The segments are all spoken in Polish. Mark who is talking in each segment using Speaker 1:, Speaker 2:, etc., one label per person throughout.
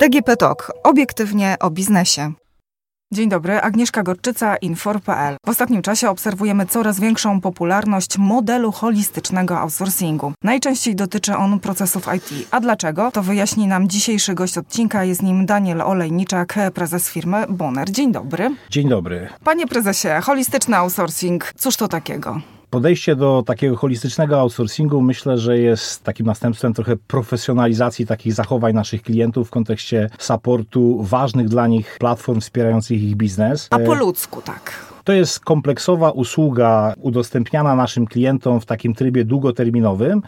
Speaker 1: DGP Talk. Obiektywnie o biznesie. Dzień dobry, Agnieszka Gorczyca, Infor.pl. W ostatnim czasie obserwujemy coraz większą popularność modelu holistycznego outsourcingu. Najczęściej dotyczy on procesów IT. A dlaczego? To wyjaśni nam dzisiejszy gość odcinka. Jest nim Daniel Olejniczak, prezes firmy Bonner. Dzień dobry.
Speaker 2: Dzień dobry.
Speaker 1: Panie prezesie, holistyczny outsourcing, cóż to takiego?
Speaker 2: Podejście do takiego holistycznego outsourcingu myślę, że jest takim następstwem trochę profesjonalizacji takich zachowań naszych klientów w kontekście supportu ważnych dla nich platform wspierających ich biznes.
Speaker 1: A po ludzku, tak.
Speaker 2: To jest kompleksowa usługa udostępniana naszym klientom w takim trybie długoterminowym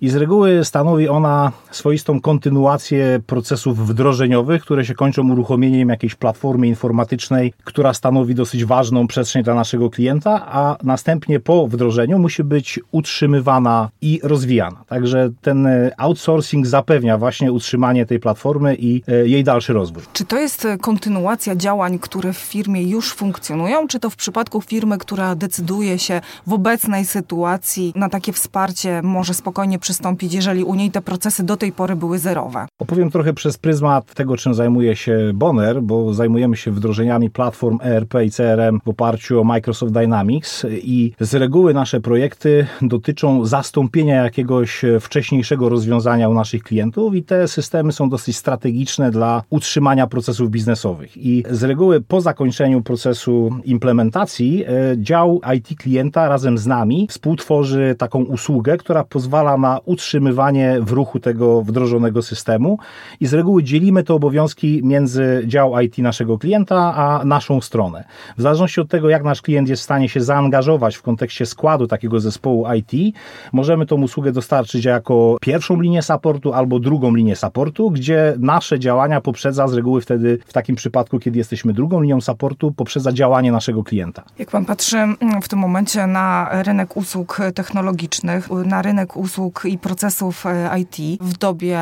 Speaker 2: i z reguły stanowi ona swoistą kontynuację procesów wdrożeniowych, które się kończą uruchomieniem jakiejś platformy informatycznej, która stanowi dosyć ważną przestrzeń dla naszego klienta, a następnie po wdrożeniu musi być utrzymywana i rozwijana. Także ten outsourcing zapewnia właśnie utrzymanie tej platformy i e, jej dalszy rozwój.
Speaker 1: Czy to jest kontynuacja działań, które w firmie już funkcjonują, czy to w przypadku firmy, która decyduje się w obecnej sytuacji na takie wsparcie, może spokojnie przystąpić, jeżeli u niej te procesy do tej pory były zerowe?
Speaker 2: Opowiem trochę przez pryzmat tego, czym zajmuje się Bonner, bo zajmujemy się wdrożeniami platform ERP i CRM w oparciu o Microsoft Dynamics i z reguły nasze projekty dotyczą zastąpienia jakiegoś wcześniejszego rozwiązania u naszych klientów i te systemy są dosyć strategiczne dla utrzymania procesów biznesowych. I z reguły po zakończeniu procesu implementacji e, dział IT klienta razem z nami współtworzy taką usługę, która pozwala na utrzymywanie w ruchu tego wdrożonego systemu i z reguły dzielimy te obowiązki między dział IT naszego klienta, a naszą stronę. W zależności od tego, jak nasz klient jest w stanie się zaangażować w kontekście składu takiego zespołu IT, możemy tą usługę dostarczyć jako pierwszą linię supportu albo drugą linię supportu, gdzie nasze działania poprzedza z reguły wtedy, w takim przypadku, kiedy jesteśmy drugą linią supportu, poprzedza działanie naszego klienta.
Speaker 1: Jak pan patrzy mm, w tym momencie na rynek usług technologicznych, na rynek usług i procesów e, IT w dobie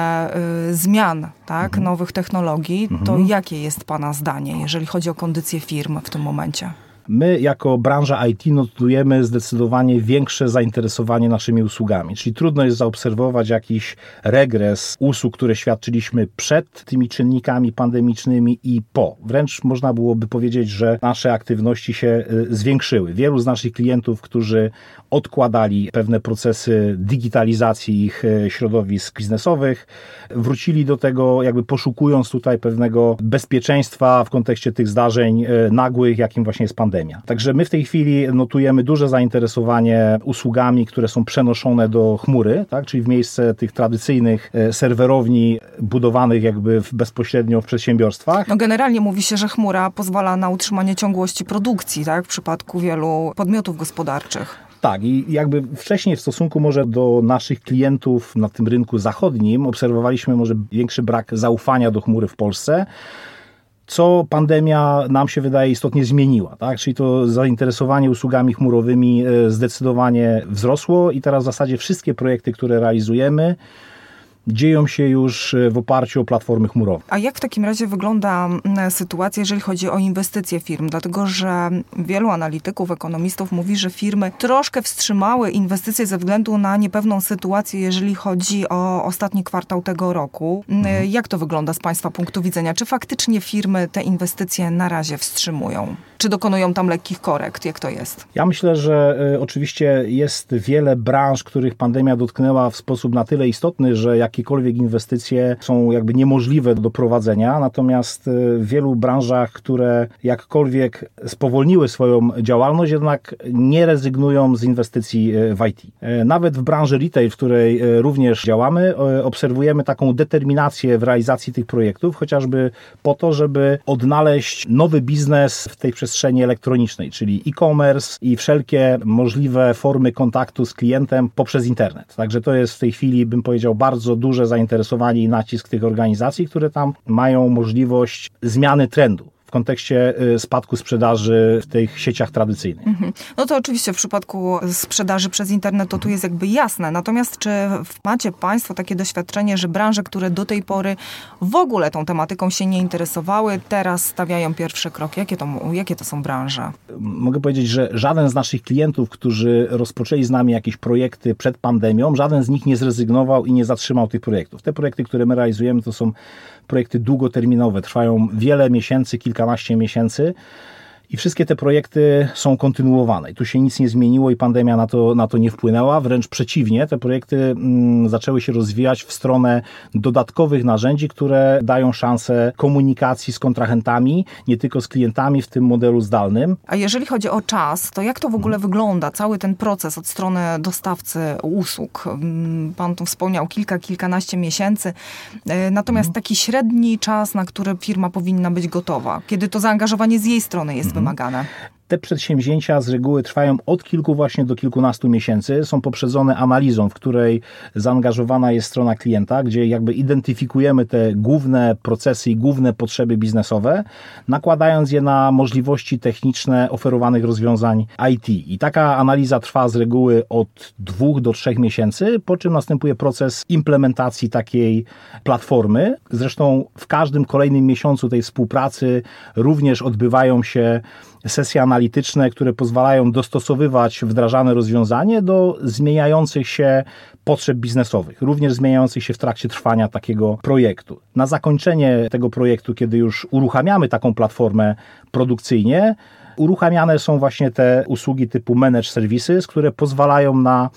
Speaker 1: y, zmian, tak, mhm. nowych technologii, to mhm. jakie jest Pana zdanie, jeżeli chodzi o kondycję firm w tym momencie?
Speaker 2: My, jako branża IT, notujemy zdecydowanie większe zainteresowanie naszymi usługami. Czyli trudno jest zaobserwować jakiś regres usług, które świadczyliśmy przed tymi czynnikami pandemicznymi i po. Wręcz można byłoby powiedzieć, że nasze aktywności się y, zwiększyły. Wielu z naszych klientów, którzy odkładali pewne procesy digitalizacji ich y, środowisk biznesowych, wrócili do tego, jakby poszukując tutaj pewnego bezpieczeństwa w kontekście tych zdarzeń y, nagłych, jakim właśnie jest pandemia pandemia. Także my w tej chwili notujemy duże zainteresowanie usługami, które są przenoszone do chmury, tak? czyli w miejsce tych tradycyjnych e, serwerowni budowanych jakby bezpośrednio w przedsiębiorstwach.
Speaker 1: No generalnie mówi się, że chmura pozwala na utrzymanie ciągłości produkcji tak? w przypadku wielu podmiotów gospodarczych.
Speaker 2: Tak, i jakby wcześniej w stosunku może do naszych klientów na tym rynku zachodnim obserwowaliśmy może większy brak zaufania do chmury w Polsce co pandemia nam się wydaje istotnie zmieniła. Tak? Czyli to zainteresowanie usługami chmurowymi e, zdecydowanie wzrosło i teraz w zasadzie wszystkie projekty, które realizujemy, dzieją się już e, w oparciu o platformy chmurowe.
Speaker 1: A jak w takim razie wygląda sytuacja, jeżeli chodzi o inwestycje firm? Dlatego, że wielu analityków, ekonomistów mówi, że firmy troszkę wstrzymały inwestycje ze względu na niepewną sytuację, jeżeli chodzi o ostatni kwartał tego roku. Mhm. Jak to wygląda z Państwa punktu widzenia? Czy faktycznie firmy te inwestycje na razie wstrzymują? Czy dokonują tam lekkich korekt? Jak to jest?
Speaker 2: Ja myślę, że y, oczywiście jest wiele branż, których pandemia dotknęła w sposób na tyle istotny, że jakiekolwiek inwestycje są jakby niemożliwe do prowadzenia. Natomiast y, w wielu branżach, które jakkolwiek spowolniły swoją działalność, jednak nie rezygnują z inwestycji y, w IT. Nawet w branży retail, w której również działamy, obserwujemy taką determinację w realizacji tych projektów, chociażby po to, żeby odnaleźć nowy biznes w tej przestrzeni przestrzeni elektronicznej, czyli e-commerce i wszelkie możliwe formy kontaktu z klientem poprzez internet. Także to jest w tej chwili, bym powiedział, bardzo duże zainteresowanie i nacisk tych organizacji, które tam mają możliwość zmiany trendu kontekście y, spadku sprzedaży w tych sieciach tradycyjnych. Mhm.
Speaker 1: No to oczywiście w przypadku sprzedaży przez internet to tu jest jakby jasne. Natomiast czy macie Państwo takie doświadczenie, że branże, które do tej pory w ogóle tą tematyką się nie interesowały, teraz stawiają pierwsze kroki? Jakie to, jakie to są branże?
Speaker 2: Mogę powiedzieć, że żaden z naszych klientów, którzy rozpoczęli z nami jakieś projekty przed pandemią, żaden z nich nie zrezygnował i nie zatrzymał tych projektów. Te projekty, które my realizujemy, to są projekty długoterminowe, trwają wiele miesięcy, kilkanaście miesięcy i wszystkie te projekty są kontynuowane. I tu się nic nie zmieniło i pandemia na to, na to nie wpłynęła. Wręcz przeciwnie, te projekty mm, zaczęły się rozwijać w stronę dodatkowych narzędzi, które dają szansę komunikacji z kontrahentami, nie tylko z klientami w tym modelu zdalnym.
Speaker 1: A jeżeli chodzi o czas, to jak to w ogóle wygląda, cały ten proces od strony dostawcy usług? Mm, pan tu wspomniał kilka, kilkanaście miesięcy. E, natomiast mhm. taki średni czas, na który firma powinna być gotowa, kiedy to zaangażowanie z jej strony jest wymagane?
Speaker 2: Te przedsięwzięcia z reguły trwają od kilku właśnie do kilkunastu miesięcy. Są poprzedzone analizą, w której zaangażowana jest strona klienta, gdzie jakby identyfikujemy te główne procesy i główne potrzeby biznesowe, nakładając je na możliwości techniczne oferowanych rozwiązań IT. I taka analiza trwa z reguły od dwóch do trzech miesięcy, po czym następuje proces implementacji takiej platformy. Zresztą w każdym kolejnym miesiącu tej współpracy również odbywają się sesje analityczne, które pozwalają dostosowywać wdrażane rozwiązanie do zmieniających się potrzeb biznesowych, również zmieniających się w trakcie trwania takiego projektu. Na zakończenie tego projektu, kiedy już uruchamiamy taką platformę produkcyjnie, uruchamiane są właśnie te usługi typu managed services, które pozwalają na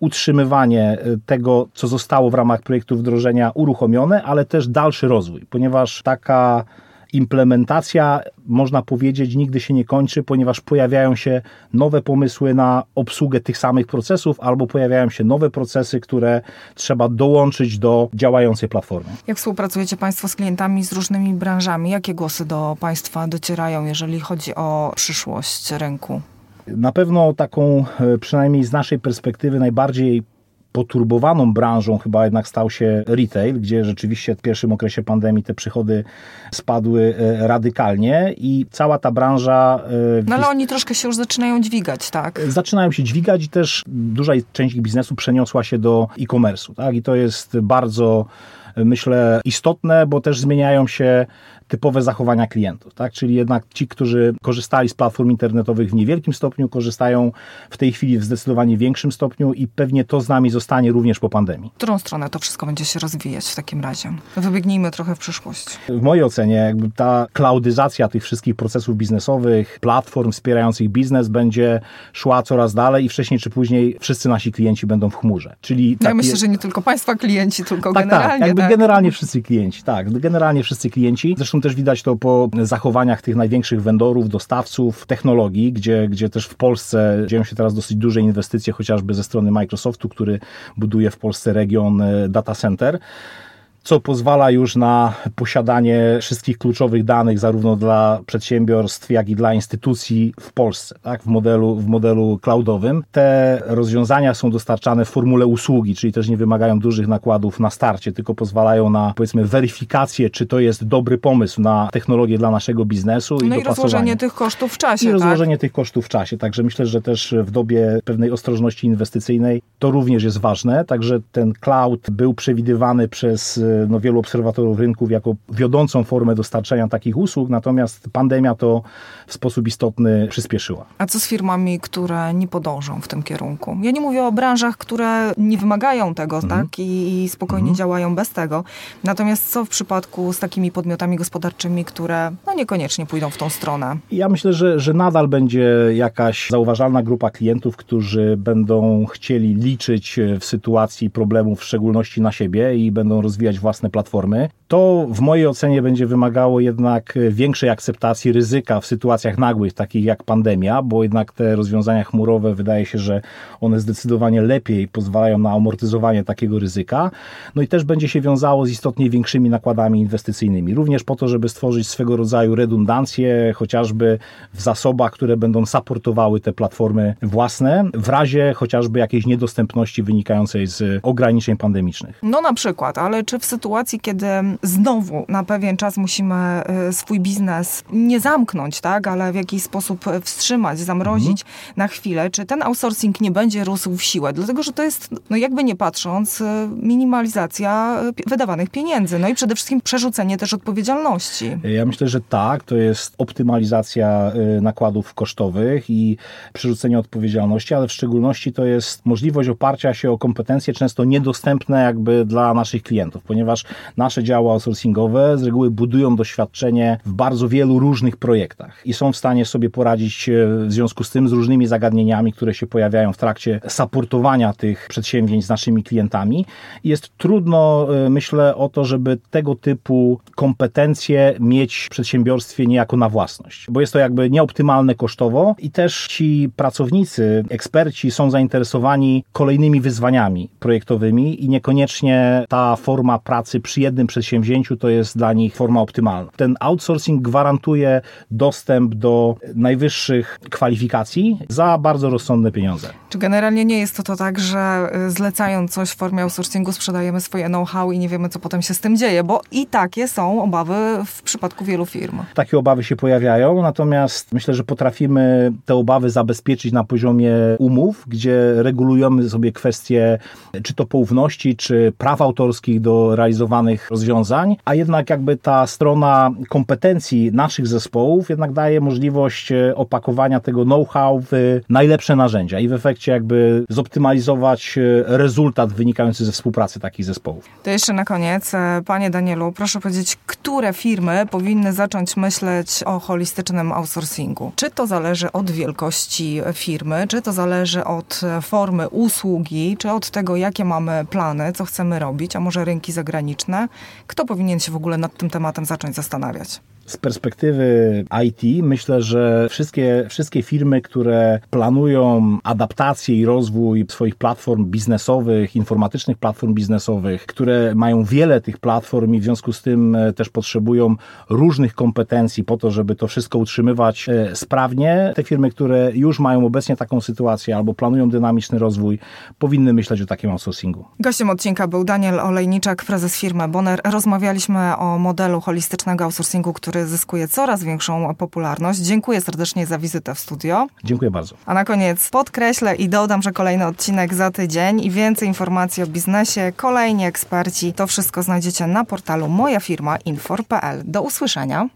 Speaker 2: utrzymywanie tego, co zostało w ramach projektu wdrożenia uruchomione, ale też dalszy rozwój, ponieważ taka implementacja, można powiedzieć, nigdy się nie kończy, ponieważ pojawiają się nowe pomysły na obsługę tych samych procesów, albo pojawiają się nowe procesy, które trzeba dołączyć do działającej platformy.
Speaker 1: Jak współpracujecie Państwo z klientami z różnymi branżami? Jakie głosy do Państwa docierają, jeżeli chodzi o przyszłość rynku?
Speaker 2: Na pewno taką, e, przynajmniej z naszej perspektywy, najbardziej poturbowaną branżą chyba jednak stał się retail, gdzie rzeczywiście w pierwszym okresie pandemii te przychody spadły e, radykalnie i cała ta branża...
Speaker 1: E, no ale oni troszkę się już zaczynają dźwigać, tak?
Speaker 2: Zaczynają się dźwigać i też duża część ich biznesu przeniosła się do e-commerce'u, tak? I to jest bardzo myślę istotne, bo też zmieniają się typowe zachowania klientów, tak? Czyli jednak ci, którzy korzystali z platform internetowych w niewielkim stopniu, korzystają w tej chwili w zdecydowanie większym stopniu i pewnie to z nami zostanie również po pandemii.
Speaker 1: W którą stronę to wszystko będzie się rozwijać w takim razie? Wybiegnijmy trochę w przyszłość.
Speaker 2: W mojej ocenie jakby ta cloudyzacja tych wszystkich procesów biznesowych, platform wspierających biznes będzie szła coraz dalej i wcześniej czy później wszyscy nasi klienci będą w chmurze.
Speaker 1: Czyli no ja myślę, że nie tylko państwa klienci, tylko tak, generalnie.
Speaker 2: Tak, jakby tak. generalnie wszyscy klienci, tak, generalnie wszyscy klienci. Zresztą też widać to po zachowaniach tych największych vendorów, dostawców technologii, gdzie, gdzie też w Polsce dzieją się teraz dosyć duże inwestycje, chociażby ze strony Microsoftu, który buduje w Polsce region e, data center co pozwala już na posiadanie wszystkich kluczowych danych zarówno dla przedsiębiorstw, jak i dla instytucji w Polsce, tak, w, modelu, w modelu cloudowym. Te rozwiązania są dostarczane w formule usługi, czyli też nie wymagają dużych nakładów na starcie, tylko pozwalają na powiedzmy weryfikację, czy to jest dobry pomysł na technologię dla naszego biznesu
Speaker 1: i No i rozłożenie tych kosztów w czasie. I
Speaker 2: tak? rozłożenie tych kosztów w czasie. Także myślę, że też w dobie pewnej ostrożności inwestycyjnej to również jest ważne. Także ten cloud był przewidywany przez no, wielu obserwatorów rynków jako wiodącą formę dostarczania takich usług, natomiast pandemia to w sposób istotny przyspieszyła.
Speaker 1: A co z firmami, które nie podążą w tym kierunku? Ja nie mówię o branżach, które nie wymagają tego, mhm. tak, i, i spokojnie mhm. działają bez tego. Natomiast co w przypadku z takimi podmiotami gospodarczymi, które no niekoniecznie pójdą w tą stronę?
Speaker 2: Ja myślę, że, że nadal będzie jakaś zauważalna grupa klientów, którzy będą chcieli liczyć w sytuacji problemów, w szczególności na siebie i będą rozwijać własne platformy. To w mojej ocenie będzie wymagało jednak większej akceptacji ryzyka w sytuacjach nagłych, takich jak pandemia, bo jednak te rozwiązania chmurowe wydaje się, że one zdecydowanie lepiej pozwalają na amortyzowanie takiego ryzyka. No i też będzie się wiązało z istotnie większymi nakładami inwestycyjnymi. Również po to, żeby stworzyć swego rodzaju redundancję, chociażby w zasobach, które będą supportowały te platformy własne, w razie chociażby jakiejś niedostępności wynikającej z ograniczeń pandemicznych.
Speaker 1: No na przykład, ale czy w sytuacji, kiedy znowu na pewien czas musimy y, swój biznes nie zamknąć, tak, ale w jakiś sposób wstrzymać, zamrozić mhm. na chwilę, czy ten outsourcing nie będzie rósł w siłę? Dlatego, że to jest, no jakby nie patrząc, y, minimalizacja wydawanych pieniędzy. No i przede wszystkim przerzucenie też odpowiedzialności.
Speaker 2: Ja myślę, że tak, to jest optymalizacja nakładów kosztowych i przerzucenie odpowiedzialności, ale w szczególności to jest możliwość oparcia się o kompetencje często niedostępne jakby dla naszych klientów, ponieważ nasze działa outsourcingowe z reguły budują doświadczenie w bardzo wielu różnych projektach i są w stanie sobie poradzić e, w związku z tym z różnymi zagadnieniami, które się pojawiają w trakcie supportowania tych przedsięwzięć z naszymi klientami. Jest trudno, e, myślę, o to, żeby tego typu kompetencje mieć w przedsiębiorstwie niejako na własność, bo jest to jakby nieoptymalne kosztowo i też ci pracownicy, eksperci są zainteresowani kolejnymi wyzwaniami projektowymi i niekoniecznie ta forma pracy przy jednym przedsięwzięciu to jest dla nich forma optymalna. Ten outsourcing gwarantuje dostęp do najwyższych kwalifikacji za bardzo rozsądne pieniądze.
Speaker 1: Czy generalnie nie jest to, to tak, że y, zlecając coś w formie outsourcingu sprzedajemy swoje know-how i nie wiemy, co potem się z tym dzieje, bo i takie są obawy w przypadku wielu firm.
Speaker 2: Takie obawy się pojawiają, natomiast myślę, że potrafimy te obawy zabezpieczyć na poziomie umów, gdzie regulujemy sobie kwestie czy to poufności, czy praw autorskich do realizowanych rozwiązań, a jednak jakby ta strona kompetencji naszych zespołów jednak daje możliwość e, opakowania tego know-how w najlepsze narzędzia i w efekcie jakby zoptymalizować e, rezultat wynikający ze współpracy takich zespołów.
Speaker 1: To jeszcze na koniec, e, panie Danielu, proszę powiedzieć, które firmy powinny zacząć myśleć o holistycznym outsourcingu? Czy to zależy od wielkości firmy, czy to zależy od formy usługi, czy od tego, jakie mamy plany, co chcemy robić, a może rynki zagraniczne? Kto powinien się w ogóle nad tym tematem zacząć zastanawiać?
Speaker 2: Z perspektywy IT myślę, że wszystkie, wszystkie firmy, które planują adaptację i rozwój swoich platform biznesowych, informatycznych platform biznesowych, które mają wiele tych platform i w związku z tym e, też potrzebują różnych kompetencji po to, żeby to wszystko utrzymywać e, sprawnie, te firmy, które już mają obecnie taką sytuację albo planują dynamiczny rozwój, powinny myśleć o takim outsourcingu.
Speaker 1: Gościem odcinka był Daniel Olejniczak, prezes firmy Bonner. Rozmawialiśmy o modelu holistycznego outsourcingu, który który zyskuje coraz większą popularność. Dziękuję serdecznie za wizytę w studio.
Speaker 2: Dziękuję bardzo.
Speaker 1: A na koniec podkreślę i dodam, że kolejny odcinek za tydzień i więcej informacji o biznesie, kolejni eksperci. To wszystko znajdziecie na portalu moja firma infor.pl. Do usłyszenia.